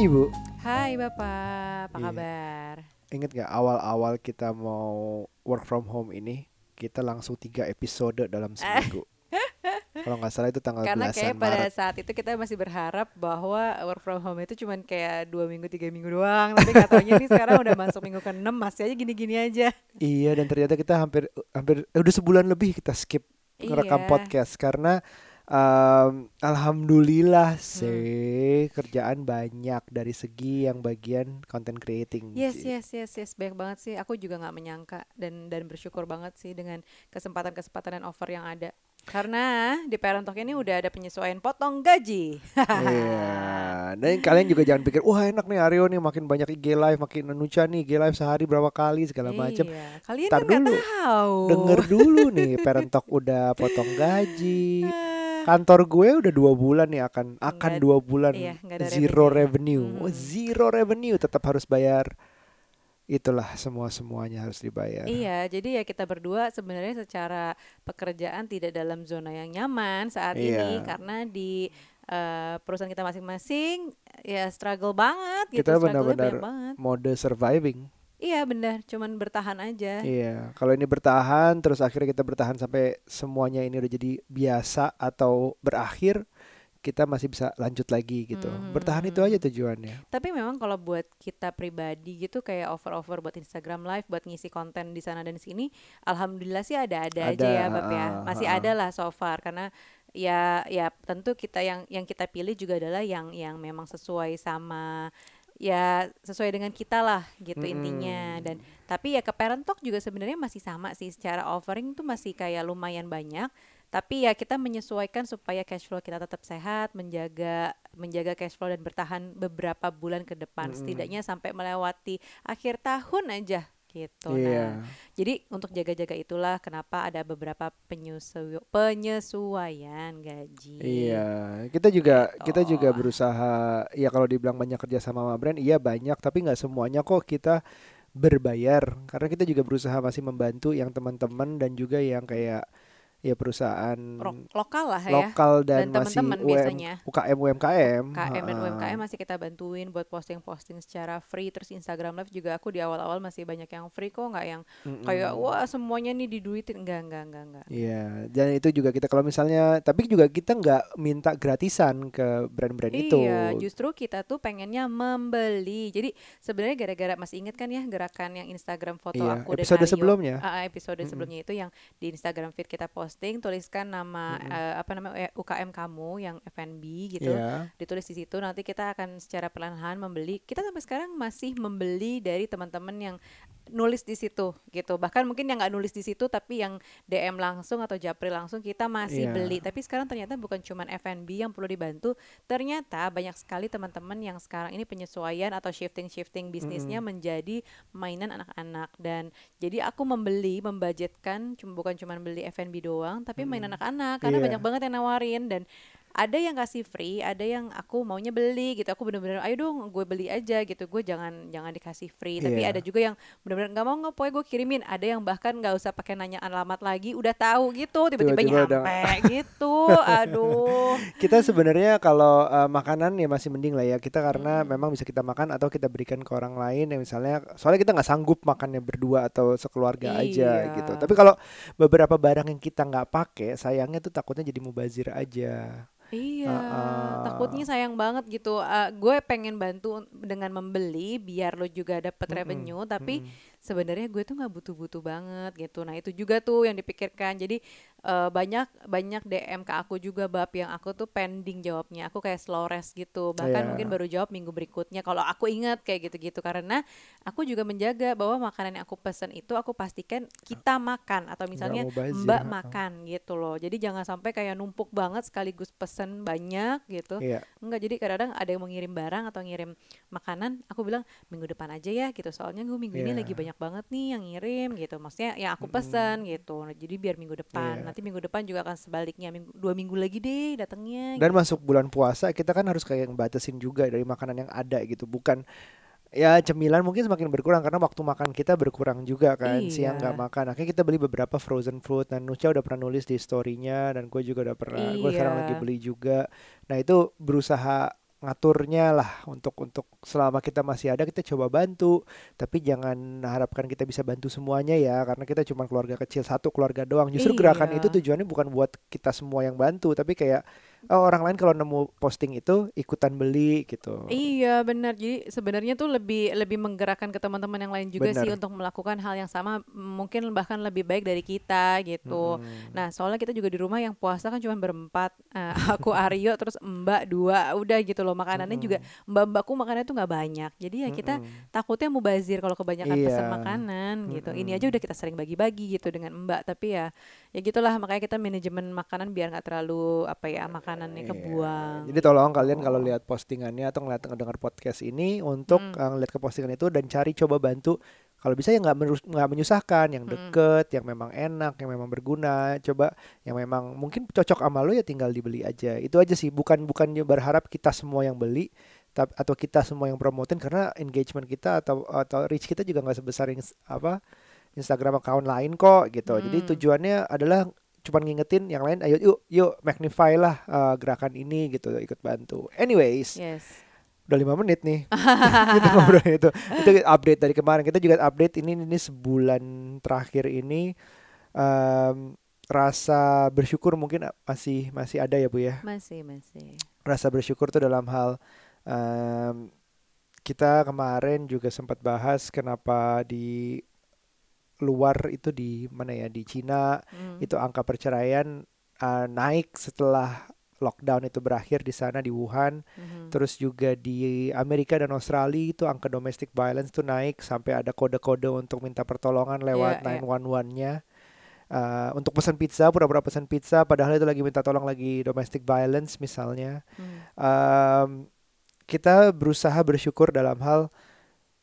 Hai Ibu, Hai Bapak, apa Iya. kabar? inget gak awal-awal kita mau work from home ini kita langsung tiga episode dalam seminggu. Kalau nggak salah itu tanggal Karena kayak pada Maret. saat itu kita masih berharap bahwa work from home itu cuman kayak dua minggu tiga minggu doang. Tapi katanya nih sekarang udah masuk minggu ke-6 masih aja gini-gini aja. Iya dan ternyata kita hampir hampir eh, udah sebulan lebih kita skip ngerekam Iya. podcast karena em, alhamdulillah Hmm. sih kerjaan banyak dari segi yang bagian content creating. Yes Ci. yes yes yes banyak banget sih. Aku juga nggak menyangka dan dan bersyukur banget sih dengan kesempatan-kesempatan dan offer yang ada. Karena di Parent Talk ini udah ada penyesuaian potong gaji. Iya. Dan kalian juga jangan pikir, wah enak nih Aryo nih makin banyak IG live, makin Nucha nih IG live sehari berapa kali segala macam. Iya. Kalian Tar kan dulu. tahu. Denger dulu nih, Parent Talk udah potong gaji. Kantor gue udah dua bulan nih akan akan Nggak- dua bulan iya, zero revenue. revenue, Mhm. zero revenue tetap harus bayar. Itulah semua semuanya harus dibayar. Iya, jadi ya kita berdua sebenarnya secara pekerjaan tidak dalam zona yang nyaman saat ini Iya. karena di eh, perusahaan kita masing-masing ya struggle banget gitu, Kita struggle-nya benar-benar. Mode surviving. Iya benar, cuman bertahan aja. Iya, kalau ini bertahan terus akhirnya kita bertahan sampai semuanya ini udah jadi biasa atau berakhir, kita masih bisa lanjut lagi gitu. Mhm. Bertahan itu aja tujuannya. Tapi memang kalau buat kita pribadi gitu kayak over-over buat Instagram Live buat ngisi konten di sana dan di sini, alhamdulillah sih ada-ada aja ya, Bab ya. Masih ah. ada lah so far karena ya ya tentu kita yang yang kita pilih juga adalah yang yang memang sesuai sama ya sesuai dengan kita lah gitu Mm-mm. intinya dan tapi ya ke Parent Talk juga sebenarnya masih sama sih secara offering tuh masih kayak lumayan banyak tapi ya kita menyesuaikan supaya cash flow kita tetap sehat menjaga menjaga cash flow dan bertahan beberapa bulan ke depan Mm-mm. setidaknya sampai melewati akhir tahun aja gitu Iya. nah jadi untuk jaga-jaga itulah kenapa ada beberapa penyesu penyesuaian gaji Iya, kita juga Gitu. kita juga berusaha ya kalau dibilang banyak kerja sama sama brand, iya banyak, tapi nggak semuanya kok kita berbayar karena kita juga berusaha masih membantu yang teman-teman dan juga yang kayak ya perusahaan Ro- lokal lah ya lokal dan, dan masih teman-teman UM, biasanya. UKM UMKM. KM dan. UMKM masih kita bantuin buat posting-posting secara free terus Instagram Live juga aku di awal-awal masih banyak yang free kok nggak yang Mm-mm. kayak wah semuanya nih diduitin enggak enggak enggak enggak Iya, dan itu juga kita kalau misalnya, tapi juga kita nggak minta gratisan ke brand-brand itu. Iya, justru kita tuh pengennya membeli. Jadi sebenarnya gara-gara masih inget kan ya gerakan yang Instagram foto Iya, aku episode dan Aryo. sebelumnya. Ah, episode Mm-mm. sebelumnya itu yang di Instagram feed kita posting tuliskan nama Mm-mm. eh, apa namanya eh, UKM kamu yang F&B gitu. Iya. Ditulis di situ nanti kita akan secara perlahan membeli. Kita sampai sekarang masih membeli dari teman-teman yang nulis di situ gitu. Bahkan mungkin yang nggak nulis di situ tapi yang DM langsung atau japri langsung kita masih Iya. beli. Tapi sekarang ternyata bukan cuman F&B yang perlu dibantu, ternyata banyak sekali teman-teman yang sekarang ini penyesuaian atau shifting-shifting bisnisnya menjadi mainan anak-anak dan jadi aku membeli, membudgetkan cuma bukan cuma beli F&B doang, tapi main anak-anak karena Iya. banyak banget yang nawarin dan ada yang kasih free, ada yang aku maunya beli gitu. Aku bener-bener, ayo dong, gue beli aja gitu. Gue jangan jangan dikasih free. Tapi Iya. ada juga yang bener-bener nggak mau nggak, pokoknya gue kirimin. Ada yang bahkan nggak usah pakai nanya alamat lagi, udah tahu gitu. Tiba-tiba nyampe gitu. Aduh. Kita sebenarnya kalau uh, makanan ya masih mending lah ya kita karena Mm. memang bisa kita makan atau kita berikan ke orang lain yang misalnya soalnya kita nggak sanggup makannya berdua atau sekeluarga aja Iya. gitu. Tapi kalau beberapa barang yang kita nggak pakai sayangnya tuh takutnya jadi mubazir aja. Iya, Ah, ah. takutnya sayang banget gitu. Eh, gue pengen bantu dengan membeli biar lo juga dapat Mm-mm, revenue, tapi mm-mm. Sebenarnya gue tuh nggak butuh-butuh banget gitu. Nah itu juga tuh yang dipikirkan. Jadi eh, banyak banyak DM ke aku juga bab yang aku tuh pending jawabnya. Aku kayak slow rest gitu. Bahkan Iya. mungkin baru jawab minggu berikutnya. Kalau aku ingat kayak gitu-gitu karena aku juga menjaga bahwa makanan yang aku pesen itu aku pastikan kita makan atau misalnya mbak makan gitu loh. Jadi jangan sampai kayak numpuk banget sekaligus pesen banyak gitu. Iya. Enggak, jadi kadang-kadang ada yang mau ngirim barang atau ngirim makanan, aku bilang minggu depan aja ya gitu. Soalnya gue minggu ini Iya. lagi banyak banget nih yang ngirim gitu. Maksudnya yang aku pesan gitu. Nah, jadi biar minggu depan. Iya. Nanti minggu depan juga akan sebaliknya. Minggu, dua minggu lagi deh datangnya. Dan masuk bulan puasa kita kan harus kayak ngebatasin juga dari makanan yang ada gitu. Bukan ya cemilan mungkin semakin berkurang karena waktu makan kita berkurang juga kan siang nggak Iya. makan akhirnya kita beli beberapa frozen food dan Nucha udah pernah nulis di storynya dan gue juga udah pernah gue sekarang Iya. lagi beli juga nah itu berusaha ngaturnya lah untuk untuk selama kita masih ada kita coba bantu tapi jangan harapkan kita bisa bantu semuanya ya karena kita cuma keluarga kecil satu keluarga doang justru gerakan Iya. itu tujuannya bukan buat kita semua yang bantu tapi kayak oh, orang lain kalau nemu posting itu ikutan beli gitu Iya benar. Jadi sebenarnya tuh lebih lebih menggerakkan ke teman-teman yang lain juga sih Benar. untuk melakukan hal yang sama, mungkin bahkan lebih baik dari kita gitu. Mm-mm. Nah soalnya kita juga di rumah yang puasa kan cuma berempat, Eh, aku Aryo terus Mbak dua, udah gitu loh makanannya juga mbak-mbakku makannya tuh nggak banyak. Jadi ya kita Mm-mm. takutnya mubazir kalau kebanyakan Iya. makanan gitu. Ini aja udah kita sering bagi-bagi gitu dengan Mbak, tapi ya ya gitulah makanya kita manajemen makanan biar nggak terlalu apa ya makanannya Iya. kebuang. Jadi tolong kalian kalau lihat postingannya atau ngeliat ngedengar podcast ini untuk Mm. uh, ngeliat ke postingan itu dan cari coba bantu kalau bisa ya nggak menyusahkan yang Mm. deket yang memang enak yang memang berguna coba yang memang mungkin cocok sama lo ya tinggal dibeli aja itu aja sih bukan bukannya berharap kita semua yang beli atau kita semua yang promotin karena engagement kita atau atau reach kita juga nggak sebesar yang apa Instagram account lain kok gitu jadi Hmm. tujuannya adalah cuman ngingetin yang lain ayo yuk yuk magnify lah uh, gerakan ini gitu ikut bantu. Anyways Yes. udah lima menit nih. Kita ngobrol itu. Itu update dari kemarin. Kita juga update ini ini sebulan terakhir ini em, rasa bersyukur mungkin masih masih ada ya bu ya? Masih, masih. rasa bersyukur tuh dalam hal em, kita kemarin juga sempat bahas kenapa di luar itu di mana ya di Cina Hmm. itu angka perceraian uh, naik setelah lockdown itu berakhir di sana di Wuhan Mhm. terus juga di Amerika dan Australia itu angka domestic violence tuh naik sampai ada kode-kode untuk minta pertolongan lewat iya. 911-nya Uh, untuk pesan pizza pura-pura pesan pizza padahal itu lagi minta tolong lagi domestic violence misalnya Hmm. Um, kita berusaha bersyukur dalam hal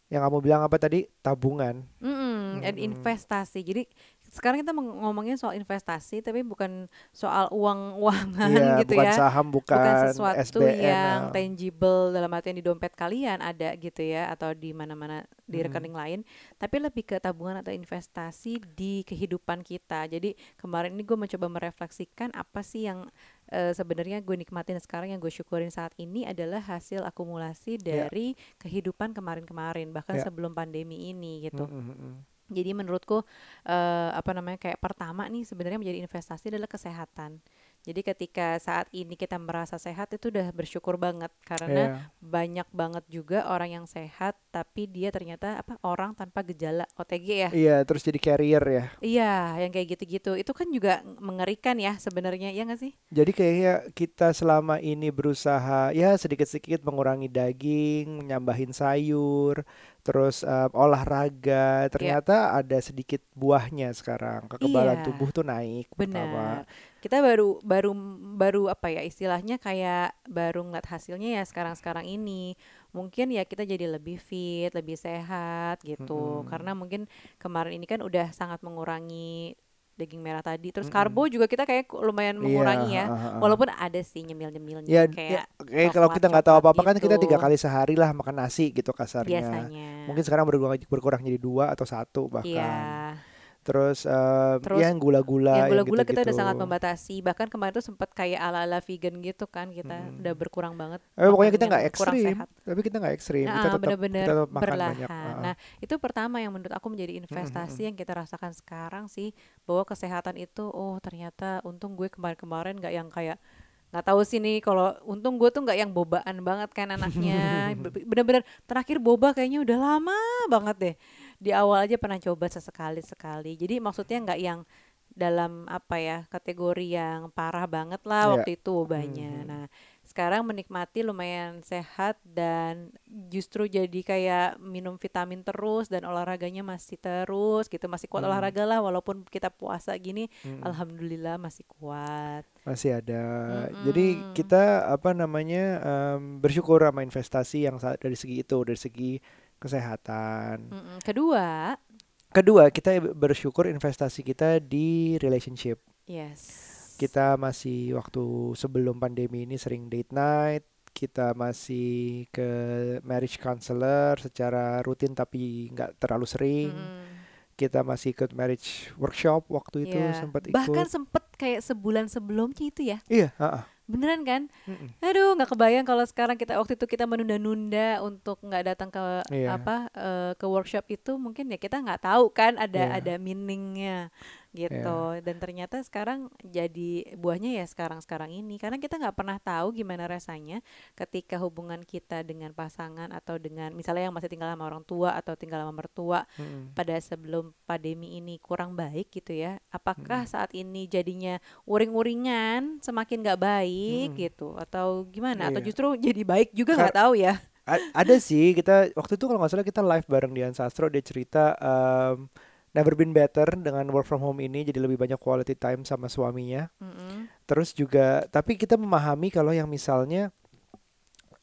yang kamu bilang apa tadi tabungan Mm-mm, dan Mm-mm. investasi. Jadi sekarang kita ngomongin soal investasi, tapi bukan soal uang-uangan Iya, gitu bukan ya. saham, bukan, bukan sesuatu SBN. yang uh. tangible dalam artian di dompet kalian ada gitu ya atau di mana-mana di rekening lain tapi lebih ke tabungan atau investasi di kehidupan kita jadi kemarin ini gue mencoba merefleksikan apa sih yang eh, sebenarnya gue nikmatin sekarang yang gue syukurin saat ini adalah hasil akumulasi Ya. dari kehidupan kemarin-kemarin bahkan Ya. sebelum pandemi ini gitu Mm, mm, mm. jadi menurutku eh, apa namanya kayak pertama nih sebenarnya menjadi investasi adalah kesehatan. Jadi ketika saat ini kita merasa sehat itu udah bersyukur banget karena Iya. banyak banget juga orang yang sehat tapi dia ternyata apa orang tanpa gejala OTG ya. Iya, terus jadi carrier ya. Iya, yang kayak gitu-gitu. Itu kan juga mengerikan ya sebenarnya, ya nggak sih? Jadi kayaknya kita selama ini berusaha ya sedikit-sedikit mengurangi daging, nyambahin sayur, terus eh, olahraga. Ternyata ada sedikit buahnya sekarang. Kekebalan Iya. tubuh tuh naik pertama. Kita baru baru baru apa ya istilahnya kayak baru ngeliat hasilnya ya sekarang-sekarang ini. Mungkin ya kita jadi lebih fit, lebih sehat gitu. Mm-mm. Karena mungkin kemarin ini kan udah sangat mengurangi daging merah tadi. Terus Mm-mm. karbo juga kita kayak lumayan mengurangi Iya, ya. ha, ha. Walaupun ada sih nyemil-nyemilnya Ya, kayak ya, kayak kalau kita nggak tahu apa-apa kan kita gitu. tiga kali sehari lah makan nasi gitu kasarnya. biasanya. Mungkin sekarang berkurang, berkurang jadi dua atau satu bahkan. Iya. Terus, em, Terus ya yang gula-gula, yang gula-gula kita udah gitu-gitu. sangat membatasi bahkan kemarin tuh sempat kayak ala-ala vegan gitu kan kita Mm. udah berkurang banget Eh, pokoknya kita nggak ekstrim, sehat. tapi kita nggak ekstrim. Nah, kita tetap, bener-bener kita tetap makan berlahan. banyak. Ah, ah. Nah, itu pertama yang menurut aku menjadi investasi yang kita rasakan sekarang sih bahwa kesehatan itu oh ternyata untung gue kemarin-kemarin nggak yang kayak nggak tahu sih nih kalau untung gue tuh nggak yang bobaan banget kan anaknya Be- bener-bener terakhir boba kayaknya udah lama banget deh di awal aja pernah coba sesekali sekali jadi maksudnya nggak yang dalam apa ya kategori yang parah banget lah Iya. waktu itu bobanya Mhm. nah sekarang menikmati lumayan sehat dan justru jadi kayak minum vitamin terus dan olahraganya masih terus gitu masih kuat Hmm. olahraga lah walaupun kita puasa gini Mm-mm. alhamdulillah masih kuat masih ada. Mm-mm. Jadi kita apa namanya em, bersyukur sama investasi yang dari segi itu, dari segi kesehatan. Kedua Kedua, kita bersyukur investasi kita di relationship. yes Kita masih waktu sebelum pandemi ini sering date night, kita masih ke marriage counselor secara rutin tapi nggak terlalu sering. Mm-mm. Kita masih ikut marriage workshop waktu itu Iya. sempat ikut. bahkan sempet kayak sebulan sebelumnya itu ya Iya, ha-ha. Beneran kan Mm-mm. aduh nggak kebayang kalau sekarang kita waktu itu kita menunda-nunda untuk nggak datang ke Iya. apa eh, ke workshop itu mungkin ya kita nggak tahu kan ada Iya. ada meaningnya gitu dan ternyata sekarang jadi buahnya ya sekarang sekarang ini karena kita nggak pernah tahu gimana rasanya ketika hubungan kita dengan pasangan atau dengan misalnya yang masih tinggal sama orang tua atau tinggal sama mertua Mm-mm. pada sebelum pandemi ini kurang baik gitu ya apakah Hmm. saat ini jadinya uring-uringan semakin nggak baik Mm-mm. gitu atau gimana atau Iya. justru jadi baik juga nggak tahu ya A- ada sih kita waktu itu kalau nggak salah kita live bareng Dian Sastro dia cerita um, never been better dengan work from home ini jadi lebih banyak quality time sama suaminya Mm-mm. terus juga tapi kita memahami kalau yang misalnya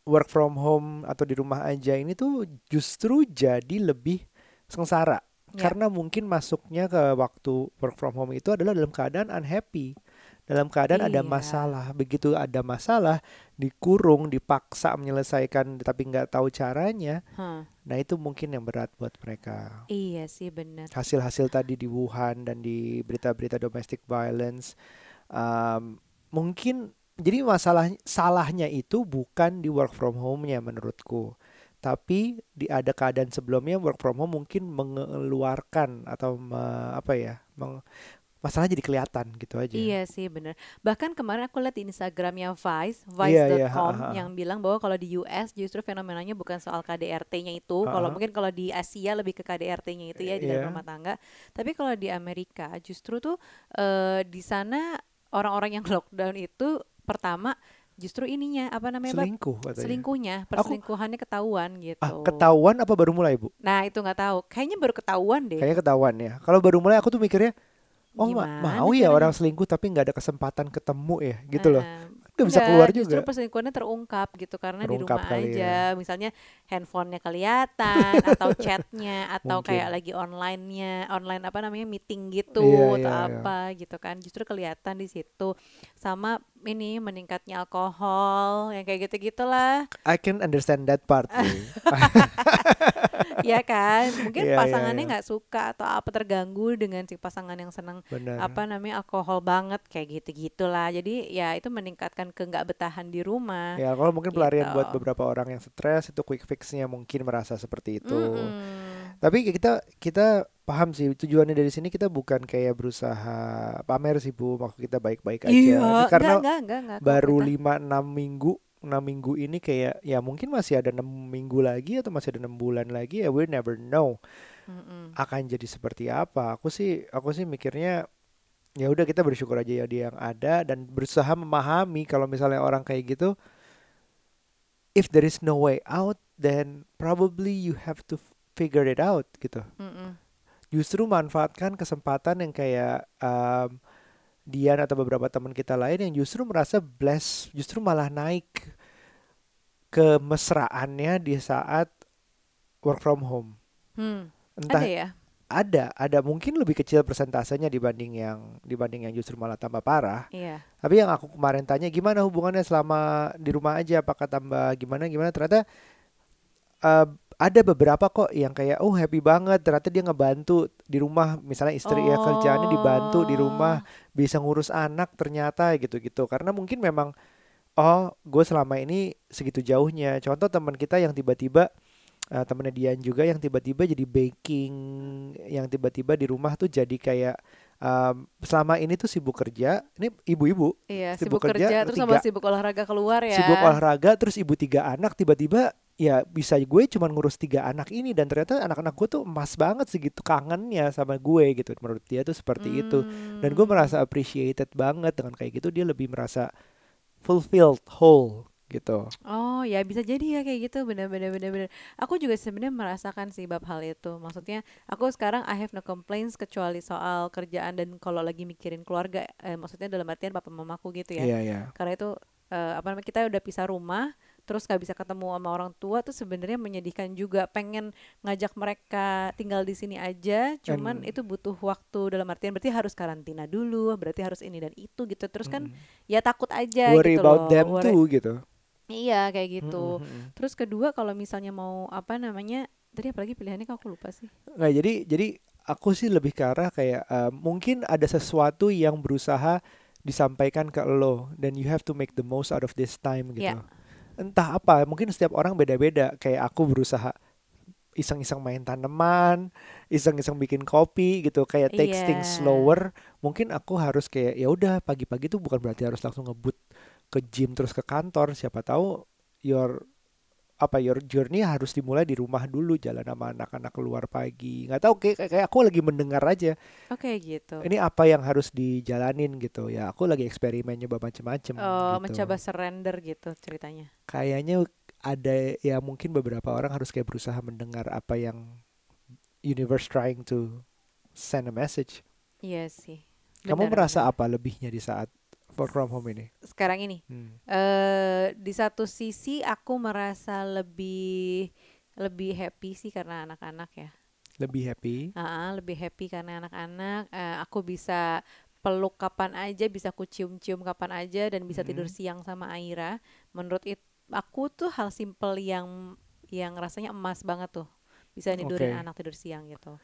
work from home atau di rumah aja ini tuh justru jadi lebih sengsara Ya. karena mungkin masuknya ke waktu work from home itu adalah dalam keadaan unhappy dalam keadaan ada Iya. masalah. Begitu ada masalah dikurung dipaksa menyelesaikan tapi nggak tahu caranya Hah, nah itu mungkin yang berat buat mereka. Iya sih benar hasil-hasil tadi di Wuhan dan di berita-berita domestic violence um, mungkin jadi masalah salahnya itu bukan di work from home-nya menurutku. Tapi di ada keadaan sebelumnya work from home mungkin mengeluarkan atau me- apa ya meng- masalah jadi kelihatan gitu aja Iya sih bener. Bahkan kemarin aku lihat di Instagramnya Vice, Iya, iya, Vice.com ha, ha. yang bilang bahwa kalau di US justru fenomenanya bukan soal KDRT-nya itu. Kalau mungkin kalau di Asia lebih ke KDRT-nya itu ya di dalam Iya. rumah tangga. Tapi kalau di Amerika justru tuh eh, di sana orang-orang yang lockdown itu pertama justru ininya apa namanya selingkuh katanya selingkuhnya, perselingkuhannya ketahuan gitu. ah ketahuan apa baru mulai bu Nah itu nggak tahu. Kayaknya baru ketahuan deh. kayaknya ketahuan ya kalau baru mulai aku tuh mikirnya oh ma- Gimana mau ya orang selingkuh tapi nggak ada kesempatan ketemu ya gitu loh Nah, Nggak bisa enggak, keluar Justru juga. perselingkuhannya terungkap gitu karena Terungkap di rumah kali aja. ya. Misalnya handphonenya kelihatan atau chatnya atau Mungkin. kayak lagi online-nya, online apa namanya meeting gitu Iya, atau iya, iya. apa gitu kan. Justru kelihatan di situ. Sama ini meningkatnya alkohol yang kayak gitu-gitulah. I can understand that part. ya kan? Mungkin Iya, iya, pasangannya iya. nggak suka atau apa terganggu dengan si pasangan yang senang apa namanya alkohol banget kayak gitu gitulah jadi ya itu meningkatkan ke nggak betahan di rumah ya kalau mungkin pelarian Gitu. buat beberapa orang yang stres itu quick fixnya mungkin merasa seperti itu Mm-mm. tapi kita kita paham sih tujuannya dari sini kita bukan kayak berusaha pamer sih bu maksud kita baik-baik aja iya karena enggak, enggak, enggak, enggak, baru lima enam minggu enam minggu ini kayak ya mungkin masih ada enam minggu lagi atau masih ada enam bulan lagi ya we never know Mm-mm. akan jadi seperti apa. Aku sih aku sih mikirnya ya udah kita bersyukur aja ya dia yang ada dan berusaha memahami kalau misalnya orang kayak gitu if there is no way out then probably you have to figure it out gitu. Mm-mm. Justru manfaatkan kesempatan yang kayak um, Dian atau beberapa teman kita lain yang justru merasa blessed, justru malah naik kemesraannya di saat work from home. Hmm, Entah ada ya? Ada ada. Mungkin lebih kecil persentasenya dibanding yang dibanding yang justru malah tambah parah. Iya. Tapi yang aku kemarin tanya gimana hubungannya selama di rumah aja? Apakah tambah gimana gimana? Ternyata eh, ada beberapa kok yang kayak oh happy banget. Ternyata dia ngebantu di rumah. Misalnya istri ya kerjaannya dibantu di rumah. Bisa ngurus anak ternyata gitu-gitu. Karena mungkin memang oh gue selama ini segitu jauhnya. Contoh teman kita yang tiba-tiba eh, temennya Dian juga yang tiba-tiba jadi baking yang tiba-tiba di rumah tuh jadi kayak em, selama ini tuh sibuk kerja ini ibu-ibu iya Sibuk sibuk, kerja, kerja, terus sama sibuk olahraga keluar ya. Sibuk olahraga terus ibu tiga anak tiba-tiba ya bisa gue cuman ngurus tiga anak ini dan ternyata anak-anak gue tuh emas banget segitu kangennya sama gue gitu menurut dia tuh seperti itu dan gue Hmm. merasa appreciated banget dengan kayak gitu dia lebih merasa fulfilled whole gitu Oh ya bisa jadi ya kayak gitu bener-bener bener-bener. Aku juga sebenarnya merasakan sih bab hal itu. Maksudnya aku sekarang I have no complaints kecuali soal kerjaan dan kalau lagi mikirin keluarga. Eh, maksudnya dalam artian papa mamaku gitu ya. iya iya Karena itu eh, apa namanya kita udah pisah rumah, terus gak bisa ketemu sama orang tua tuh sebenarnya menyedihkan juga. Pengen ngajak mereka tinggal di sini aja, cuman And- itu butuh waktu dalam artian berarti harus karantina dulu, berarti harus ini dan itu gitu. Terus kan Mm-mm. ya takut aja worry gitu about loh. them Worry- too gitu Iya kayak gitu. Mm-mm, mm-mm. Terus kedua kalau misalnya mau apa namanya tadi apalagi pilihannya kok aku lupa sih. Nggak, jadi jadi aku sih lebih ke arah kayak eh, mungkin ada sesuatu yang berusaha disampaikan ke lo dan you have to make the most out of this time gitu. Iya. Entah apa, mungkin setiap orang beda-beda. Kayak aku berusaha iseng-iseng main tanaman, iseng-iseng bikin kopi gitu, kayak takes Iya. things slower. Mungkin aku harus kayak ya udah pagi-pagi tuh bukan berarti harus langsung ngebut ke gym terus ke kantor. Siapa tahu your apa your journey harus dimulai di rumah dulu jalan sama anak-anak keluar pagi nggak tahu kayak kayak aku lagi mendengar aja Oke gitu. ini apa yang harus dijalanin gitu ya aku lagi eksperimen nyoba macem-macem Oh, gitu. mencoba surrender gitu ceritanya. kayaknya ada ya mungkin beberapa orang harus kayak berusaha mendengar apa yang universe trying to send a message Iya sih. kamu Benar, merasa benar. apa lebihnya di saat work from home ini sekarang ini? Hmm. eh di satu sisi aku merasa lebih lebih happy sih karena anak-anak ya. lebih happy Ah, lebih happy karena anak-anak. Eh, aku bisa peluk kapan aja, bisa aku cium-cium kapan aja dan bisa tidur Mhm. siang sama Aira. Menurut it, aku tuh hal simple yang yang rasanya emas banget tuh. Bisa nidurin Oke. anak tidur siang gitu.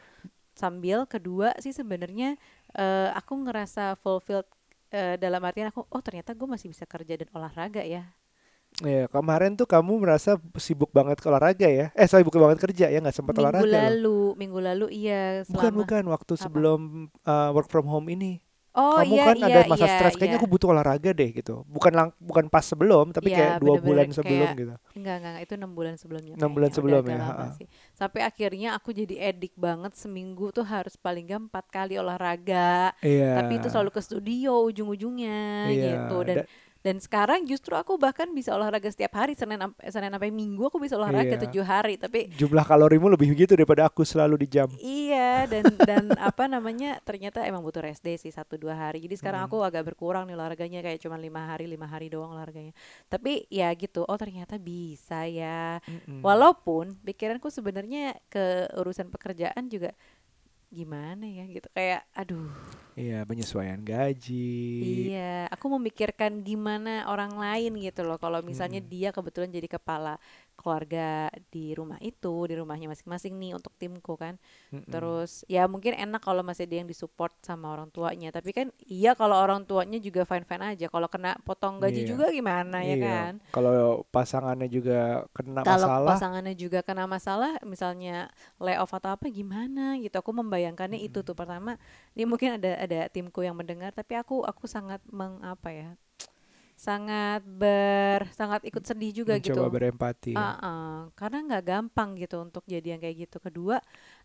Sambil kedua sih sebenarnya eh, aku ngerasa fulfilled eh, dalam artian aku oh ternyata gue masih bisa kerja dan olahraga ya. ya kemarin tuh kamu merasa sibuk banget ke olahraga ya eh sibuk banget kerja ya nggak sempat minggu olahraga loh. lalu, minggu lalu iya bukan bukan waktu Apa? sebelum uh, work from home ini Oh kamu iya kan iya ada masa iya, stres kayaknya iya. aku butuh olahraga deh gitu bukan lang bukan pas sebelum tapi Iya, kayak dua bener-bener bulan sebelum kayak- gitu Enggak, enggak, enggak, itu enam bulan sebelumnya. Enam bulan sebelum ya, sih. Sampai akhirnya aku jadi edik banget seminggu tuh harus paling nggak empat kali olahraga. iya Tapi itu selalu ke studio ujung-ujungnya Iya, gitu. Dan da- dan sekarang justru aku bahkan bisa olahraga setiap hari Senin Senin sampai Minggu aku bisa olahraga Iya. tujuh hari. Tapi jumlah kalorimu lebih begitu daripada aku selalu di jam Iya dan dan apa namanya ternyata emang butuh rest day sih satu dua hari. Jadi sekarang Hmm. aku agak berkurang nih olahraganya kayak cuma lima hari lima hari doang olahraganya. Tapi ya gitu. Oh ternyata bisa ya. Mm-mm. Walaupun pikiranku sebenarnya ke urusan pekerjaan juga gimana ya gitu. Kayak aduh. Iya penyesuaian gaji. Iya aku memikirkan gimana orang lain gitu loh. Kalau misalnya Mm-mm. dia kebetulan jadi kepala keluarga di rumah itu di rumahnya masing-masing nih untuk timku kan Mm-mm. Terus ya mungkin enak kalau masih ada yang disupport sama orang tuanya. Tapi kan iya kalau orang tuanya juga fine-fine aja. Kalau kena potong gaji Iya. juga gimana ya Iya. kan? kalau pasangannya juga kena Kalau masalah pasangannya juga kena masalah, misalnya layoff atau apa gimana gitu. Aku membayangkannya itu tuh pertama. Ini mungkin ada ada timku yang mendengar, tapi aku aku sangat mengapa ya? Sangat ber sangat ikut sedih juga mencoba gitu. berempati ya. Ah, ah. karena nggak gampang gitu untuk jadi yang kayak gitu. Kedua,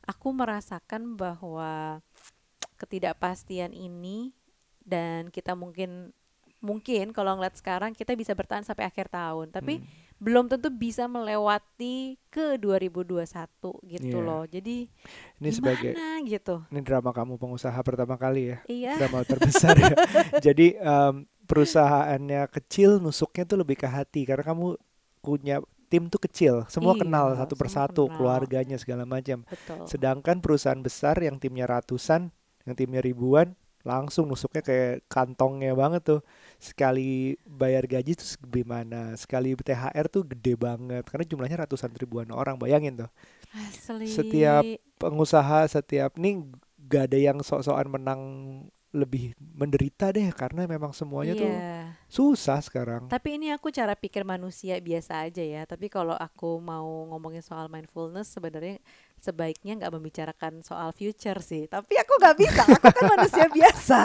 aku merasakan bahwa ketidakpastian ini dan kita mungkin mungkin kalau ngeliat sekarang kita bisa bertahan sampai akhir tahun, tapi Hmm. belum tentu bisa melewati ke 2021 gitu Iya. loh. Jadi ini sebagai gimana gitu? ini drama kamu pengusaha pertama kali ya Iya. drama terbesar ya. Jadi em, perusahaannya kecil, nusuknya tuh lebih ke hati karena kamu punya tim tuh kecil, semua Iya, kenal satu persatu, kenal. keluarganya segala macam. Sedangkan perusahaan besar yang timnya ratusan, yang timnya ribuan, langsung nusuknya kayak kantongnya banget tuh. Sekali bayar gaji tuh gimana? Sekali THR tuh gede banget karena jumlahnya ratusan ribuan orang, bayangin tuh. Asli. Setiap pengusaha setiap nih gak ada yang sok-sokan menang lebih menderita deh karena memang semuanya tuh Iya. susah sekarang. Tapi ini aku cara pikir manusia biasa aja ya. Tapi kalau aku mau ngomongin soal mindfulness, sebenarnya sebaiknya nggak membicarakan soal future sih. Tapi aku nggak bisa. Aku kan manusia biasa.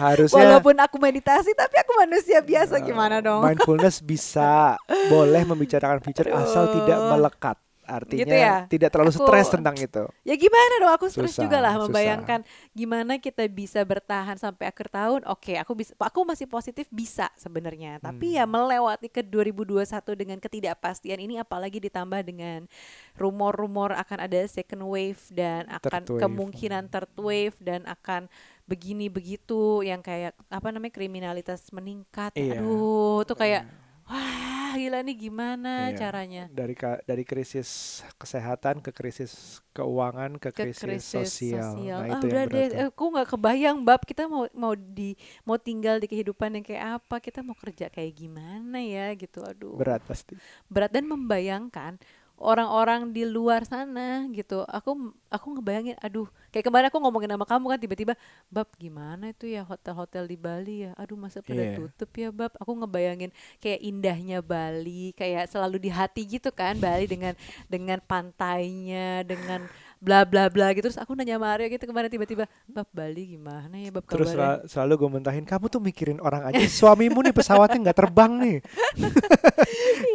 Harusnya Walaupun aku meditasi, tapi aku manusia biasa. Gimana dong? mindfulness bisa boleh membicarakan future asal tidak melekat. Artinya Gitu ya? tidak terlalu Aku- stres tentang itu. Ya gimana dong? Aku stres Susah, juga lah susah. membayangkan gimana kita bisa bertahan sampai akhir tahun. Oke, aku bisa. Aku masih positif bisa sebenarnya. Tapi Hmm. ya melewati ke 2021 dengan ketidakpastian ini, apalagi ditambah dengan rumor-rumor akan ada second wave dan akan Third wave. kemungkinan third wave dan akan begini begitu yang kayak apa namanya kriminalitas meningkat. Iya. Aduh, tuh kayak wah gila nih gimana Iya. caranya? Dari dari krisis kesehatan ke krisis keuangan ke ke krisis, sosial. Nah, ah, itu udah yang deh, berat. tuh. eh, aku nggak kebayang bab kita mau mau di mau tinggal di kehidupan yang kayak apa, kita mau kerja kayak gimana ya gitu. Aduh. Berat pasti. Berat dan membayangkan orang-orang di luar sana gitu. Aku aku ngebayangin aduh kayak kemarin aku ngomongin sama kamu kan tiba-tiba bab gimana itu ya hotel-hotel di Bali ya? Aduh masa pada Iya. tutup ya bab? Aku ngebayangin kayak indahnya Bali kayak selalu di hati gitu kan Bali dengan dengan pantainya dengan bla bla bla gitu terus aku nanya Mario gitu kemarin tiba-tiba bab Bali gimana ya bab Terus kabarnya?" sel- selalu gue mentahin kamu tuh mikirin orang aja suamimu nih pesawatnya nggak terbang nih. Iya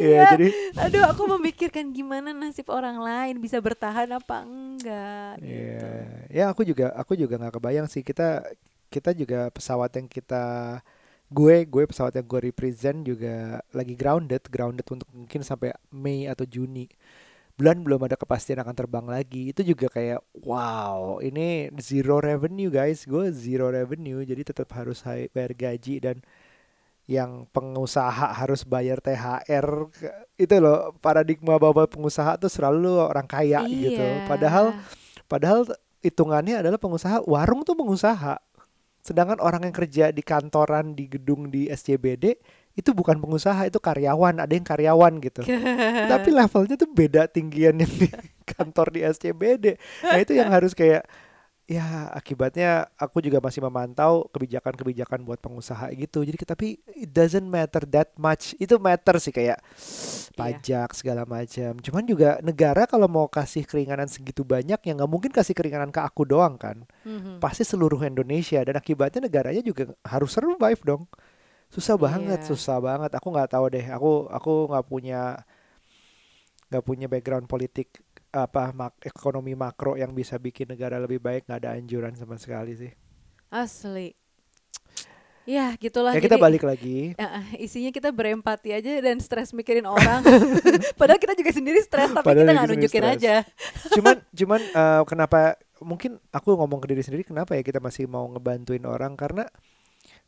Iya. jadi aduh aku memikirkan gimana nasib orang lain bisa bertahan apa enggak Iya, gitu ya aku juga aku juga nggak kebayang sih kita kita juga pesawat yang kita gue gue pesawat yang gue represent juga lagi grounded grounded untuk mungkin sampai Mei atau Juni bulan belum ada kepastian akan terbang lagi itu juga kayak wow ini zero revenue guys gue zero revenue jadi tetap harus bayar gaji dan yang pengusaha harus bayar THR itu loh paradigma bahwa pengusaha tuh selalu orang kaya gitu Iya. padahal Padahal t- hitungannya adalah pengusaha warung tuh pengusaha. Sedangkan orang yang kerja di kantoran di gedung di SCBD itu bukan pengusaha, itu karyawan, ada yang karyawan gitu. Tapi levelnya tuh beda tinggian yang di kantor di SCBD. Nah, itu yang harus kayak ya akibatnya aku juga masih memantau kebijakan-kebijakan buat pengusaha gitu. Jadi tapi it doesn't matter that much. Itu matter sih kayak pajak segala macam. Cuman juga negara kalau mau kasih keringanan segitu banyak ya nggak mungkin kasih keringanan ke aku doang kan. Mhm. Pasti seluruh Indonesia dan akibatnya negaranya juga harus survive dong. Susah banget, Iya. susah banget. Aku nggak tahu deh. Aku aku nggak punya nggak punya background politik apa mak- ekonomi makro yang bisa bikin negara lebih baik nggak ada anjuran sama sekali sih. asli ya gitulah Ya kita jadi balik lagi. eh, isinya kita berempati aja dan stres mikirin orang padahal kita juga sendiri stres tapi Padahal kita nggak nunjukin stres. aja cuman cuman eh, kenapa mungkin aku ngomong ke diri sendiri kenapa ya kita masih mau ngebantuin orang karena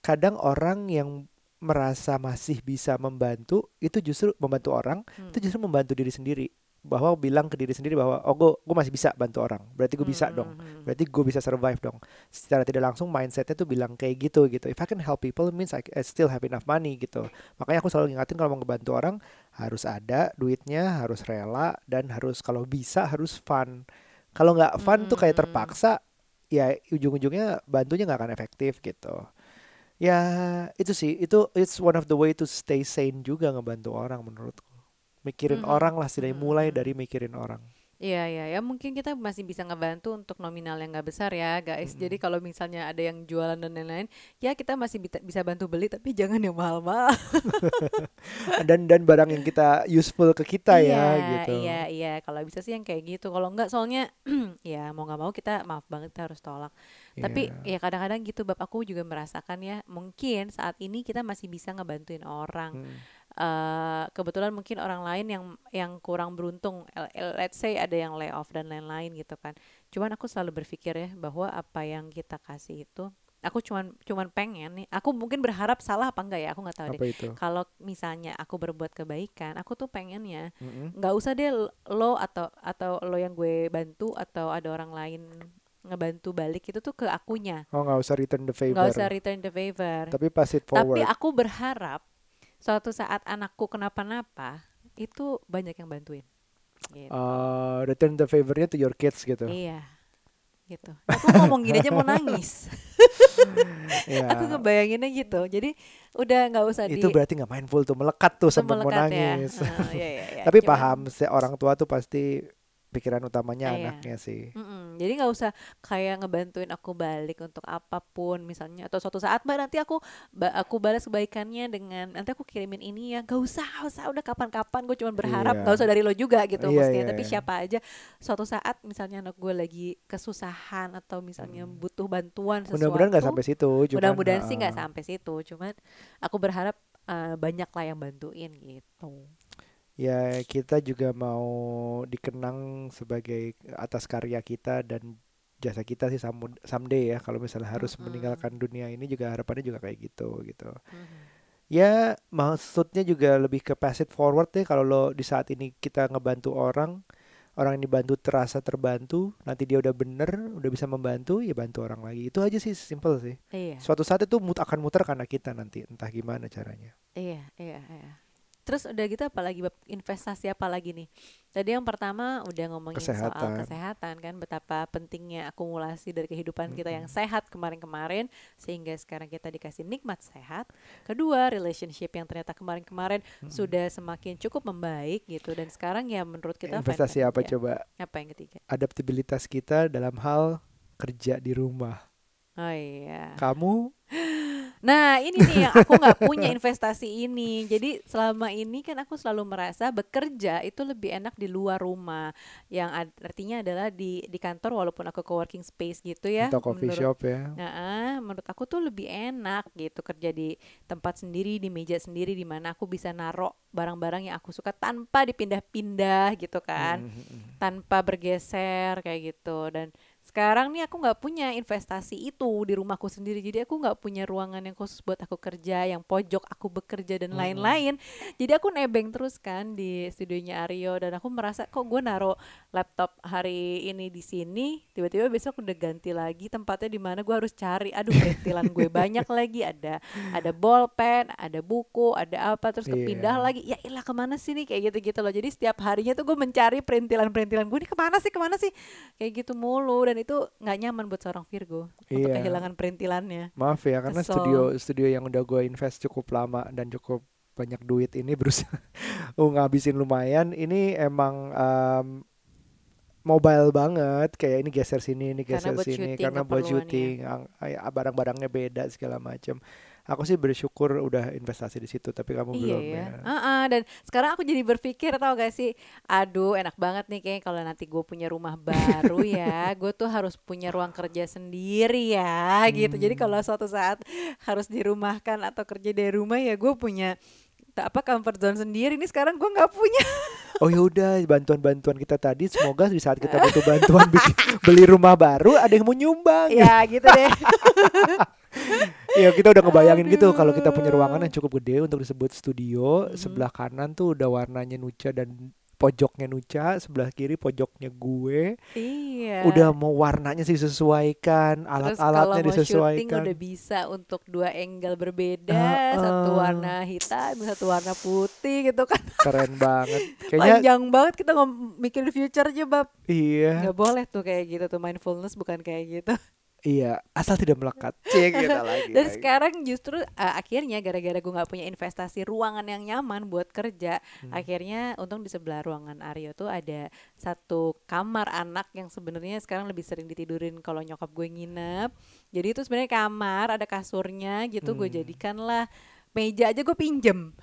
kadang orang yang merasa masih bisa membantu itu justru membantu orang Hmm. itu justru membantu diri sendiri. Bahwa bilang ke diri sendiri bahwa oh gue gue masih bisa bantu orang berarti gue bisa Hmm, dong. hmm, hmm. berarti gue bisa survive dong. Secara tidak langsung mindsetnya tuh bilang kayak gitu gitu. If I can help people means I, I still have enough money gitu. Makanya aku selalu ngingatin kalau mau ngebantu orang harus ada duitnya harus rela dan harus kalau bisa harus fun. Kalau nggak fun tuh kayak Hmm. terpaksa ya ujung-ujungnya bantunya nggak akan efektif gitu ya itu sih itu it's one of the way to stay sane juga ngebantu orang menurutku mikirin Mhm. orang lah setidaknya mulai Mhm. dari mikirin orang Iya iya ya mungkin kita masih bisa ngebantu untuk nominal yang nggak besar ya guys. Jadi kalau misalnya ada yang jualan dan lain-lain, ya kita masih bisa, bisa bantu beli tapi jangan yang mahal-mahal. dan dan barang yang kita useful ke kita ya iya, gitu Iya iya kalau bisa sih yang kayak gitu. Kalau nggak soalnya ya mau nggak mau kita maaf banget kita harus tolak. Tapi Iya. ya kadang-kadang gitu bab aku juga merasakan ya mungkin saat ini kita masih bisa ngebantuin orang. Hmm. eh kebetulan mungkin orang lain yang yang kurang beruntung let's say ada yang layoff dan lain-lain gitu kan cuman aku selalu berpikir ya bahwa apa yang kita kasih itu aku cuman cuman pengen nih aku mungkin berharap salah apa enggak ya aku nggak tahu deh apa itu kalau misalnya aku berbuat kebaikan aku tuh pengennya nggak usah deh lo atau atau lo yang gue bantu atau ada orang lain ngebantu balik itu tuh ke akunya oh nggak usah return the favor nggak usah return the favor tapi pass it tapi forward aku berharap suatu saat anakku kenapa-napa itu banyak yang bantuin. Gitu. Uh, return the favornya to your kids gitu Iya. Gitu. Aku ngomong gini aja mau nangis. ya Aku ngebayanginnya gitu. Jadi udah nggak usah itu di berarti nggak mindful tuh melekat tuh sampai mau melekat ya. nangis Eh, iya, iya, iya. tapi Cuman- paham se orang tua tuh pasti pikiran utamanya Ah, iya. anaknya sih Mm-mm. Jadi nggak usah kayak ngebantuin aku balik untuk apa pun misalnya atau suatu saat mbak nanti aku aku balas kebaikannya dengan nanti aku kirimin ini ya gak usah gak usah udah kapan-kapan gue cuma berharap nggak usah dari lo juga gitu Iya, maksudnya iya, tapi iya. siapa aja suatu saat misalnya anak gue lagi kesusahan atau misalnya Hmm. butuh bantuan sesuatu mudah-mudahan nggak sampai situ mudah-mudahan sih nggak uh, sampai situ cuman aku berharap eh, banyak lah yang bantuin gitu ya kita juga mau dikenang sebagai atas karya kita dan jasa kita sih someday ya kalau misalnya harus meninggalkan dunia ini juga harapannya juga kayak gitu gitu. Ya maksudnya juga lebih ke pass it forward deh kalau lo di saat ini kita ngebantu orang orang yang dibantu terasa terbantu nanti dia udah bener udah bisa membantu ya bantu orang lagi. Itu aja sih simple sih. Iya. Suatu saat itu mut akan muter karena kita nanti entah gimana caranya. Iya iya iya Terus udah gitu apa lagi Bab? investasi apa lagi nih? Tadi yang pertama udah ngomongin soal Kesehatan. kesehatan kan betapa pentingnya akumulasi dari kehidupan kita yang sehat kemarin-kemarin sehingga sekarang kita dikasih nikmat sehat. Kedua, relationship yang ternyata kemarin-kemarin sudah semakin cukup membaik gitu dan sekarang ya menurut kita Investasi apa aja. coba? Apa yang ketiga? Adaptabilitas kita dalam hal kerja di rumah. Oh iya. Kamu Nah ini nih yang aku nggak punya investasi ini. Jadi selama ini kan aku selalu merasa bekerja itu lebih enak di luar rumah. Yang artinya adalah di di kantor walaupun aku co-working space gitu ya. atau coffee menurut, shop ya? Nah, menurut aku tuh lebih enak gitu kerja di tempat sendiri, di meja sendiri, di mana aku bisa narok barang-barang yang aku suka tanpa dipindah-pindah gitu kan, Mhm. tanpa bergeser kayak gitu. Dan sekarang nih aku nggak punya investasi itu di rumahku sendiri, jadi aku nggak punya ruangan yang khusus buat aku kerja, yang pojok aku bekerja dan lain-lain. Jadi aku nebeng terus kan di studionya Aryo dan aku merasa kok gue naruh laptop hari ini di sini tiba-tiba besok udah ganti lagi tempatnya di mana gue harus cari. Aduh perintilan gue banyak lagi. Ada ada bolpen ada buku ada apa terus kepindah Iya. lagi. Ya ilah ke mana sih nih? Kayak gitu gitu loh. Jadi setiap harinya tuh gue mencari perintilan-perintilan gue ini ke mana sih ke mana sih? Kayak gitu mulu dan itu nggak nyaman buat seorang Virgo untuk Iya. kehilangan perintilannya Maaf ya karena Kesel. studio studio yang udah gue invest cukup lama dan cukup banyak duit ini berusaha ngabisin lumayan. Ini emang em, mobile banget kayak ini geser sini ini Karena geser buat sini syuting karena buat syuting barang-barangnya beda segala macam. Aku sih bersyukur udah investasi di situ tapi kamu Iya belum ya. ya. Ah-ah, dan sekarang aku jadi berpikir tau gak sih, aduh enak banget nih kayak kalau nanti gue punya rumah baru ya, gue tuh harus punya ruang kerja sendiri ya, gitu. Jadi Hmm. kalau suatu saat harus dirumahkan atau kerja dari rumah ya gue punya tak apa comfort zone sendiri. Ini sekarang gue nggak punya. Oh yaudah bantuan-bantuan kita tadi semoga di saat kita butuh bantuan bikin, beli rumah baru ada yang mau nyumbang. ya gitu deh. Iya kita udah ngebayangin gitu kalau kita punya Aduh. ruangan yang cukup gede untuk disebut studio Mhm. sebelah kanan tuh udah warnanya Nuca dan pojoknya Nuca sebelah kiri pojoknya gue iya. udah mau warnanya sih disesuaikan Terus kalau alat-alatnya mau disesuaikan udah bisa untuk dua angle berbeda, Ah, satu ah. warna hitam, satu warna putih gitu kan. keren banget kayaknya Panjang banget kita ngom mikir future aja bab. iya nggak boleh tuh kayak gitu tuh mindfulness bukan kayak gitu. Iya asal tidak melekat cek kita lagi Dan lagi. sekarang justru uh, akhirnya gara-gara gue nggak punya investasi ruangan yang nyaman buat kerja, Hmm. akhirnya untung di sebelah ruangan Aryo tuh ada satu kamar anak yang sebenarnya sekarang lebih sering ditidurin kalau nyokap gue nginep. Jadi itu sebenarnya kamar ada kasurnya gitu gue Hmm. jadikanlah meja aja gue pinjem.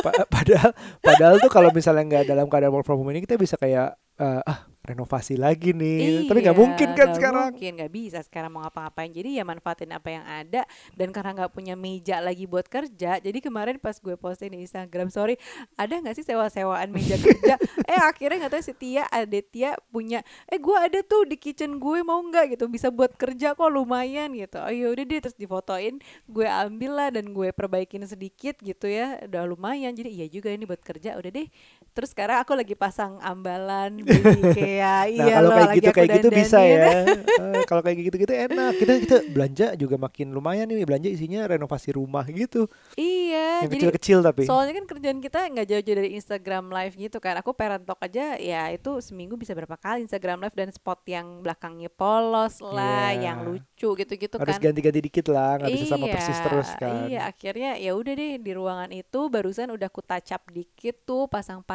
Pa- padahal padahal tuh kalau misalnya nggak dalam keadaan work from home ini kita bisa kayak eh, ah renovasi lagi nih. Tapi nggak Iya, mungkin kan nggak sekarang. mungkin nggak bisa sekarang mau ngapa-ngapain. Jadi ya manfaatin apa yang ada. Dan karena nggak punya meja lagi buat kerja jadi kemarin pas gue posting di Instagram sorry ada nggak sih sewa-sewaan meja kerja? Eh akhirnya nggak tahu si Tia Adetia punya eh gue ada tuh di kitchen gue mau nggak? Gitu bisa buat kerja kok lumayan gitu. Oh udah deh terus difotoin gue ambil lah dan gue perbaikin sedikit gitu ya. Udah lumayan jadi iya juga ini buat kerja udah deh terus sekarang aku lagi pasang ambalan beli kayak Nah iya kalau loh, kayak gitu aku kayak gitu bisa ya. Eh, kalau kayak gitu gitu enak. Kita kita belanja juga makin lumayan nih belanja isinya renovasi rumah gitu. Iya, yang jadi kecil-kecil tapi. soalnya kan kerjaan kita nggak jauh-jauh dari Instagram Live gitu kan. Aku parent talk aja ya itu seminggu bisa berapa kali Instagram Live dan spot yang belakangnya polos lah, Iya. yang lucu gitu-gitu Harus kan. ganti-ganti dikit lah, nggak bisa sama persis terus kan. Iya, akhirnya ya udah deh di ruangan itu barusan udah ku touch up dikit tuh,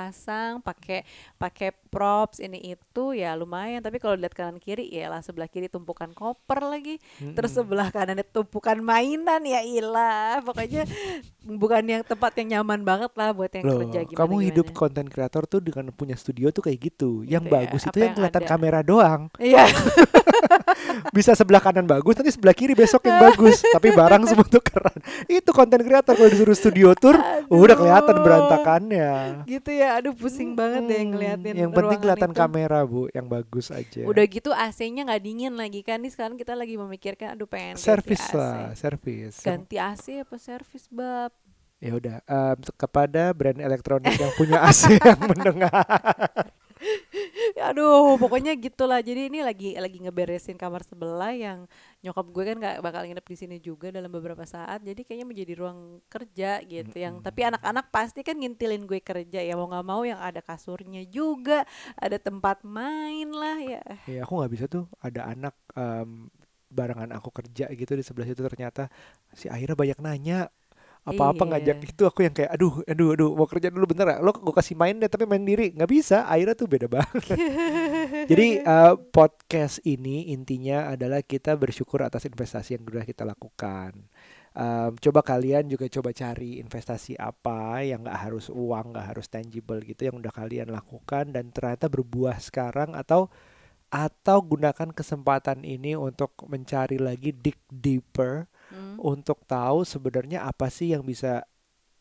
pasang-pasang, pakai pakai props ini itu ya lumayan. Tapi kalau lihat kanan kiri ya lah sebelah kiri tumpukan koper lagi, terus Mm-mm. sebelah kanan tumpukan mainan ya ilah. Pokoknya bukan yang tempat yang nyaman banget lah buat yang Loh, kerja gimana kamu hidup konten kreator tuh dengan punya studio tuh kayak gitu. yang Gitu ya, bagus itu yang yang kelihatan ada. kamera doang. Iya. Bisa sebelah kanan bagus, nanti sebelah kiri besok yang bagus. Tapi barang semua tuh keren. Itu konten kreator kalau disuruh studio tour, udah kelihatan Aduh. berantakannya. gitu ya. Aduh pusing banget deh Hmm, ngeliatin Yang penting kelihatan itu. kamera bu, yang bagus aja. Udah gitu AC-nya nggak dingin lagi kan nih sekarang kita lagi memikirkan aduh pengen ganti servis AC. lah, servis. Ganti AC apa servis bab? Ya udah, em, kepada brand elektronik yang punya AC yang mendengar. Aduh, pokoknya gitulah. Jadi ini lagi lagi ngeberesin kamar sebelah yang nyokap gue kan nggak bakal nginep di sini juga dalam beberapa saat. Jadi kayaknya menjadi ruang kerja gitu. Yang tapi anak-anak pasti kan ngintilin gue kerja ya mau nggak mau yang ada kasurnya juga, ada tempat main lah ya. Ya aku nggak bisa tuh ada anak em, barengan aku kerja gitu di sebelah situ ternyata si Aira banyak nanya apa-apa Iya. ngajak itu aku yang kayak aduh aduh aduh mau kerja dulu bentar ya lo gue kasih main deh tapi main diri. Nggak bisa Aira tuh beda banget. Jadi eh, podcast ini intinya adalah kita bersyukur atas investasi yang sudah kita lakukan. Em, coba kalian juga coba cari investasi apa yang nggak harus uang nggak harus tangible gitu yang udah kalian lakukan dan ternyata berbuah sekarang atau atau gunakan kesempatan ini untuk mencari lagi dig deeper Hmm. untuk tahu sebenarnya apa sih yang bisa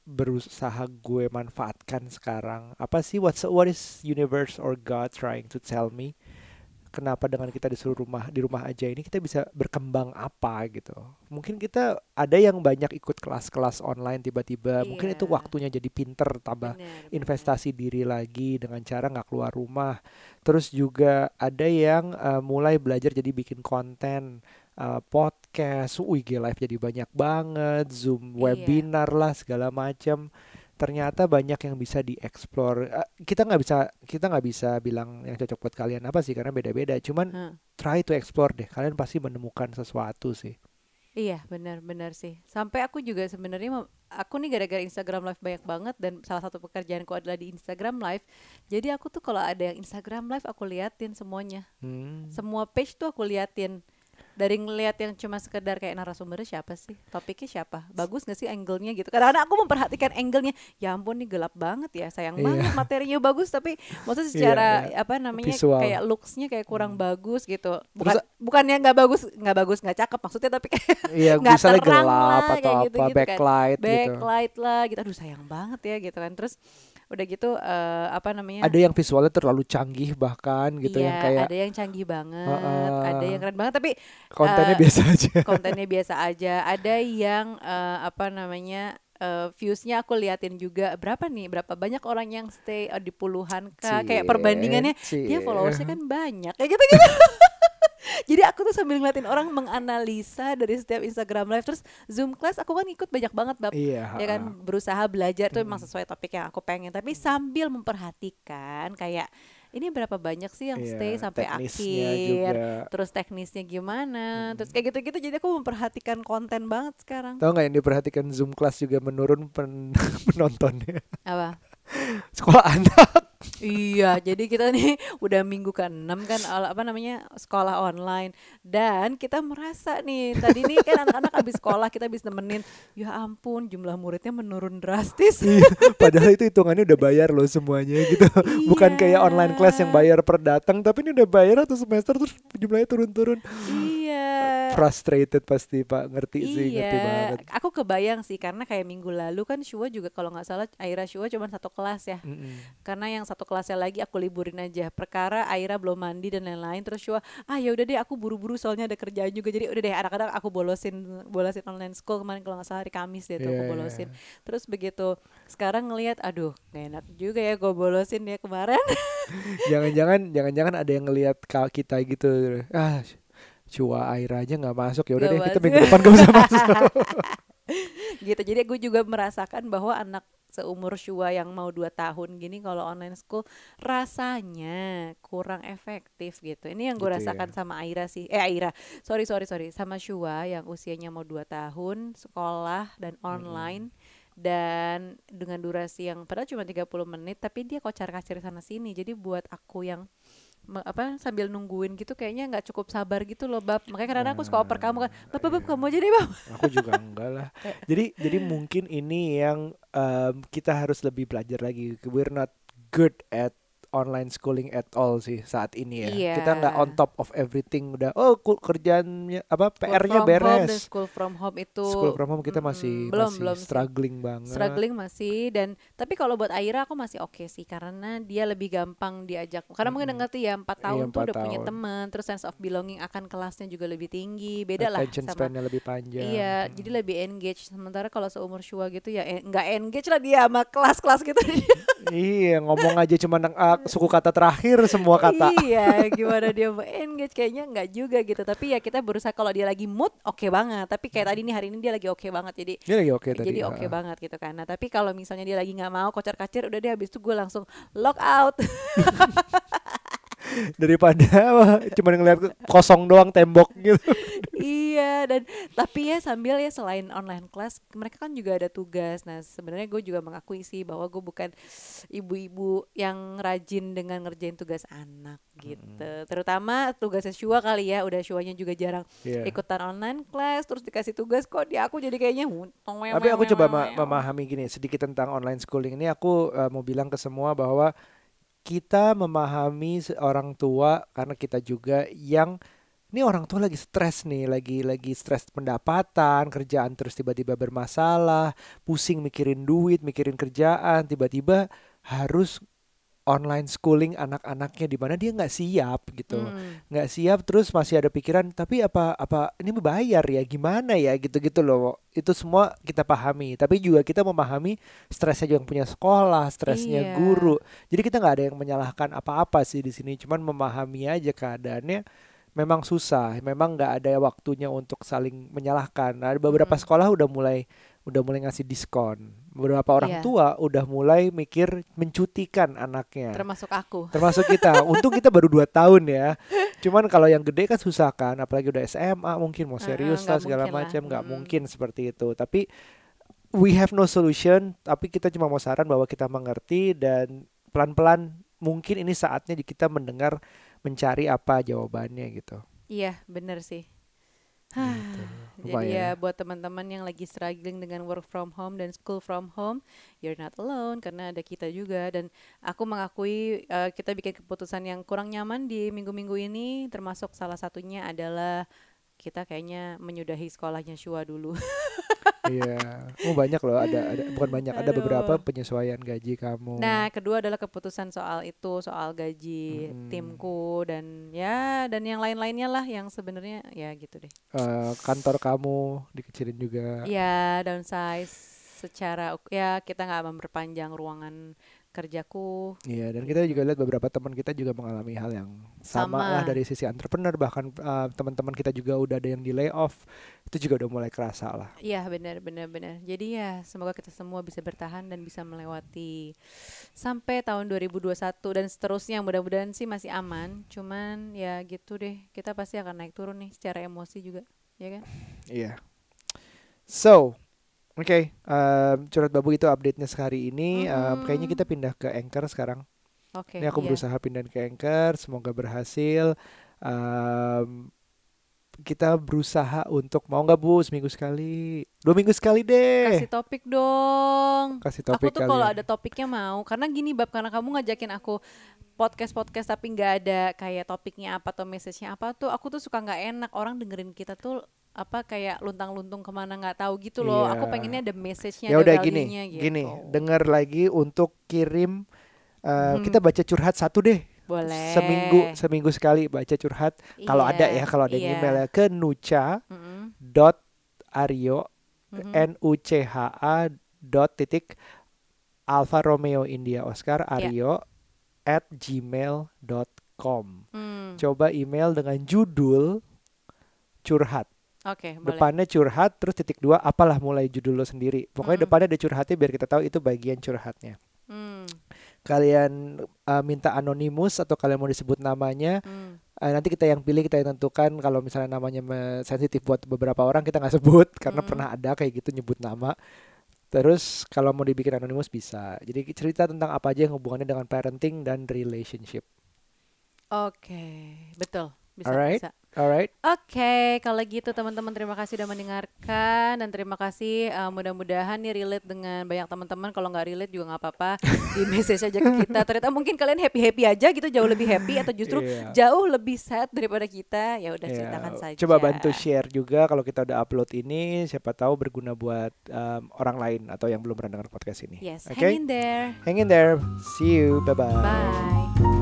berusaha gue manfaatkan sekarang apa sih what's what is universe or God trying to tell me kenapa dengan kita disuruh rumah di rumah aja ini kita bisa berkembang apa gitu mungkin kita ada yang banyak ikut kelas-kelas online tiba-tiba mungkin itu waktunya jadi pinter tambah Bener, bener. investasi diri lagi dengan cara nggak keluar rumah. Terus juga ada yang eh, mulai belajar jadi bikin konten eh, podcast, IG live jadi banyak banget, Zoom Iya. webinar lah segala macam. Ternyata banyak yang bisa dieksplor. Eh, kita nggak bisa kita nggak bisa bilang yang cocok buat kalian apa sih karena beda-beda. Cuman Hah. try to explore deh. Kalian pasti menemukan sesuatu sih. Iya benar-benar sih. Sampai aku juga sebenarnya aku nih gara-gara Instagram Live banyak banget dan salah satu pekerjaanku adalah di Instagram Live. Jadi aku tuh kalau ada yang Instagram Live aku liatin semuanya. Hmm. Semua page tuh aku liatin. Dari ngeliat yang cuma sekedar kayak narasumbernya siapa sih, topiknya siapa, bagus gak sih angle-nya gitu. Kadang-kadang aku memperhatikan angle-nya. Ya ampun nih gelap banget ya, sayang Iya. banget materinya bagus tapi maksudnya Iya, secara iya. apa namanya Visual. kayak looks-nya kayak kurang Hmm. bagus gitu. Bukan Terus- bukannya nggak bagus, nggak bagus, nggak cakep maksudnya tapi kayak Iya, nggak terang gelap lah, atau kayak apa, gitu-gitu kan. backlight gitu. backlight lah gitu aduh sayang banget ya gitu kan terus udah gitu eh, apa namanya Ada yang visualnya terlalu canggih bahkan gitu iya yang kayak ada yang canggih banget Heeh. ada yang keren banget tapi kontennya eh, biasa aja. kontennya biasa aja. Ada yang eh, apa namanya eh, viewsnya aku liatin juga. Berapa nih? Berapa banyak orang yang stay eh, di puluhan kak kayak Cie, perbandingannya cie. dia followersnya kan banyak. Kayak gitu gitu jadi aku tuh sambil ngeliatin orang menganalisa dari setiap Instagram live terus Zoom class aku kan ikut banyak banget bab. Iya. ya kan? berusaha belajar tuh emang Hmm. sesuai topik yang aku pengen. Tapi sambil memperhatikan kayak ini berapa banyak sih yang Iya, stay sampai akhir? juga. terus teknisnya gimana? Hmm. terus kayak gitu-gitu jadi aku memperhatikan konten banget sekarang. Tahu nggak yang diperhatikan Zoom kelas juga menurun pen penontonnya? Apa sekolah anak. iya jadi kita nih udah minggu ke-6 kan apa namanya sekolah online dan kita merasa nih tadi nih kan anak-anak habis sekolah kita habis nemenin ya ampun jumlah muridnya menurun drastis Iya, Padahal itu hitungannya udah bayar loh semuanya gitu. Bukan kayak online class yang Iya. bayar per datang, tapi ini udah bayar atau semester terus jumlahnya turun-turun. iya Frustrated pasti Pak, ngerti sih, ngerti Iya, banget. aku kebayang sih karena kayak minggu lalu kan Shua juga kalau nggak salah Aira Shua cuma satu kelas ya. Mm-mm. Karena yang satu kelasnya lagi aku liburin aja. Perkara Aira belum mandi dan lain-lain terus Shua, ah ya udah deh aku buru-buru soalnya ada kerjaan juga. Jadi udah deh anak-anak aku bolosin bolosin online school kemarin kalau nggak salah hari Kamis deh tuh aku Iya, iya, bolosin. Terus begitu sekarang ngelihat aduh gak enak juga ya gue bolosin ya kemarin. Jangan-jangan jangan-jangan ada yang ngelihat kita gitu. Ah, cua air aja nggak masuk. Ya udah deh kita minggu depan gak usah masuk. gitu jadi gue juga merasakan bahwa anak seumur Shua yang mau 2 tahun gini kalau online school rasanya kurang efektif gitu. Ini yang gue Gitu ya. rasakan sama Aira sih. Eh Aira. Sorry sorry sorry. Sama Shua yang usianya mau 2 tahun sekolah dan online. Dan dengan durasi yang padahal cuma 30 menit tapi dia kocar kacir sana sini. Jadi buat aku yang apa sambil nungguin gitu kayaknya nggak cukup sabar gitu loh bab makanya kadang-kadang aku suka oper kamu kan bab bab, bab iya. kamu aja deh bab Aku juga enggak lah. Jadi jadi mungkin ini yang em, kita harus lebih belajar lagi. We're not good at online schooling at all sih saat ini ya. Iya. Kita nggak on top of everything udah. Oh kerjaannya apa PR-nya from home beres. school from home itu School from home kita mm, masih belum masih belum sih. struggling banget. struggling masih dan tapi kalau buat Aira aku masih oke sih karena dia lebih gampang diajak karena mungkin Mm-mm. ngerti ya empat Iya, tahun tuh empat udah punya tahun. teman terus sense of belonging akan kelasnya juga lebih tinggi beda lah sama span-nya lebih panjang. Iya, Mm. jadi lebih engage. Sementara kalau seumur Shua gitu ya eh, nggak engage lah dia sama kelas-kelas gitu. iya ngomong aja cuma uh, suku kata terakhir semua kata. iya, gimana dia engage kayaknya nggak juga gitu. Tapi ya kita berusaha kalau dia lagi mood oke banget. Tapi kayak tadi nih hari ini dia lagi oke banget. Jadi Dia lagi oke tadi. jadi oke ah. banget gitu kan. Nah tapi kalau misalnya dia lagi nggak mau kocar kacir, udah deh habis itu gue langsung lock out. Daripada cuma ngeliat kosong doang tembok gitu. iya dan tapi ya sambil ya selain online class mereka kan juga ada tugas. Nah sebenarnya gue juga mengakui sih bahwa gue bukan ibu-ibu yang rajin dengan ngerjain tugas anak gitu. Terutama tugasnya Shua kali ya. Udah Shuanya juga jarang Iya. ikutan online class terus dikasih tugas kok di aku jadi kayaknya Tapi aku coba ma- memahami gini sedikit tentang online schooling ini aku eh, mau bilang ke semua bahwa kita memahami orang tua karena kita juga yang ini orang tua lagi stres nih, lagi lagi stres pendapatan, kerjaan terus tiba-tiba bermasalah, pusing mikirin duit, mikirin kerjaan, tiba-tiba harus online schooling anak-anaknya di mana dia nggak siap gitu. Hmm. nggak siap terus masih ada pikiran tapi apa apa ini bayar ya? Gimana ya? gitu-gitu loh. Itu semua kita pahami. Tapi juga kita memahami stresnya juga yang punya sekolah Iya. stresnya guru. Jadi kita nggak ada yang menyalahkan apa-apa sih di sini. Cuman memahami aja keadaannya memang susah memang nggak ada waktunya untuk saling menyalahkan nah, beberapa Mm-mm. sekolah udah mulai udah mulai ngasih diskon beberapa orang Iya. tua udah mulai mikir mencutikan anaknya Termasuk aku. termasuk kita. Untung kita baru 2 tahun ya. Cuman kalau yang gede kan susah kan, apalagi udah SMA mungkin mau Heeh, serius nggak lah segala macam, nggak Mm-mm. mungkin seperti itu. Tapi we have no solution, tapi kita cuma mau saran bahwa kita mengerti dan pelan-pelan mungkin ini saatnya kita mendengar mencari apa jawabannya gitu. Iya, bener sih. Gitu. Jadi ya ya. buat teman-teman yang lagi struggling dengan work from home dan school from home, you're not alone karena ada kita juga dan aku mengakui eh, kita bikin keputusan yang kurang nyaman di minggu-minggu ini termasuk salah satunya adalah kita kayaknya menyudahi sekolahnya Shua dulu. Iya. Oh banyak loh ada ada bukan banyak, ada beberapa Aduh. penyesuaian gaji kamu. Nah, kedua adalah keputusan soal itu, soal gaji Mm-mm. timku dan ya dan yang lain-lainnya lah yang sebenarnya ya gitu deh. Eh, kantor kamu dikecilin juga. Ya, downsize secara ya kita nggak memperpanjang ruangan kerjaku. Iya, dan kita juga lihat beberapa teman kita juga mengalami hal yang sama, Sama. lah dari sisi entrepreneur bahkan uh, teman-teman kita juga udah ada yang di layoff itu juga udah mulai kerasa lah. Iya, benar benar benar. Jadi ya semoga kita semua bisa bertahan dan bisa melewati sampai tahun 2021 dan seterusnya. Mudah-mudahan sih masih aman. Cuman ya gitu deh. Kita pasti akan naik turun nih secara emosi juga, ya kan? Iya. So, oke, um, curhat babu itu update-nya sehari ini. Um, Mhm. kayaknya kita pindah ke Anchor sekarang. Oke. Ini aku iya. berusaha pindah ke Anchor, semoga berhasil. Um, kita berusaha untuk mau nggak bu seminggu sekali, dua minggu sekali deh. Kasih topik dong. Kasih Aku topik tuh kali. kalau ada topiknya mau, karena gini bab karena kamu ngajakin aku podcast podcast tapi nggak ada kayak topiknya apa atau message-nya apa tuh, aku tuh suka nggak enak orang dengerin kita tuh apa kayak luntang-luntung ke mana nggak tahu gitu loh. Aku Iya. pengennya ada message-nya, ya ada udah gini gitu. gini dengar lagi untuk kirim uh, Mhm. kita baca curhat satu deh Boleh. seminggu seminggu sekali baca curhat kalau ada ya kalau ada yang iya. email ya ke nucha dot mhm. n u c h a dot titik alfa romeo india oscar Ya. aryo at gmail.com Hmm, coba email dengan judul curhat Oke, boleh. depannya curhat terus titik dua apalah mulai judul lo sendiri pokoknya Mm-mm. depannya ada curhatnya biar kita tahu itu bagian curhatnya Hmm, kalian uh, minta anonimus atau kalian mau disebut namanya hmm. uh, nanti kita yang pilih kita yang tentukan kalau misalnya namanya sensitif buat beberapa orang kita nggak sebut karena Mm. pernah ada kayak gitu nyebut nama terus kalau mau dibikin anonimus bisa jadi cerita tentang apa aja yang hubungannya dengan parenting dan relationship Oke, betul. Bisa, Alright. bisa. Alright Oke, kalau gitu teman-teman terima kasih sudah mendengarkan dan terima kasih uh, mudah-mudahan nih relate dengan banyak teman-teman. Kalau nggak relate juga nggak apa-apa di message aja ke kita. Ternyata mungkin kalian happy happy aja gitu jauh lebih happy atau justru Iya. jauh lebih sad daripada kita. Ya udah Ya, ceritakan saja. coba bantu share juga kalau kita udah upload ini siapa tahu berguna buat um, orang lain atau yang belum pernah dengar podcast ini Yes, oke hang in there. hang in there see you bye bye Bye.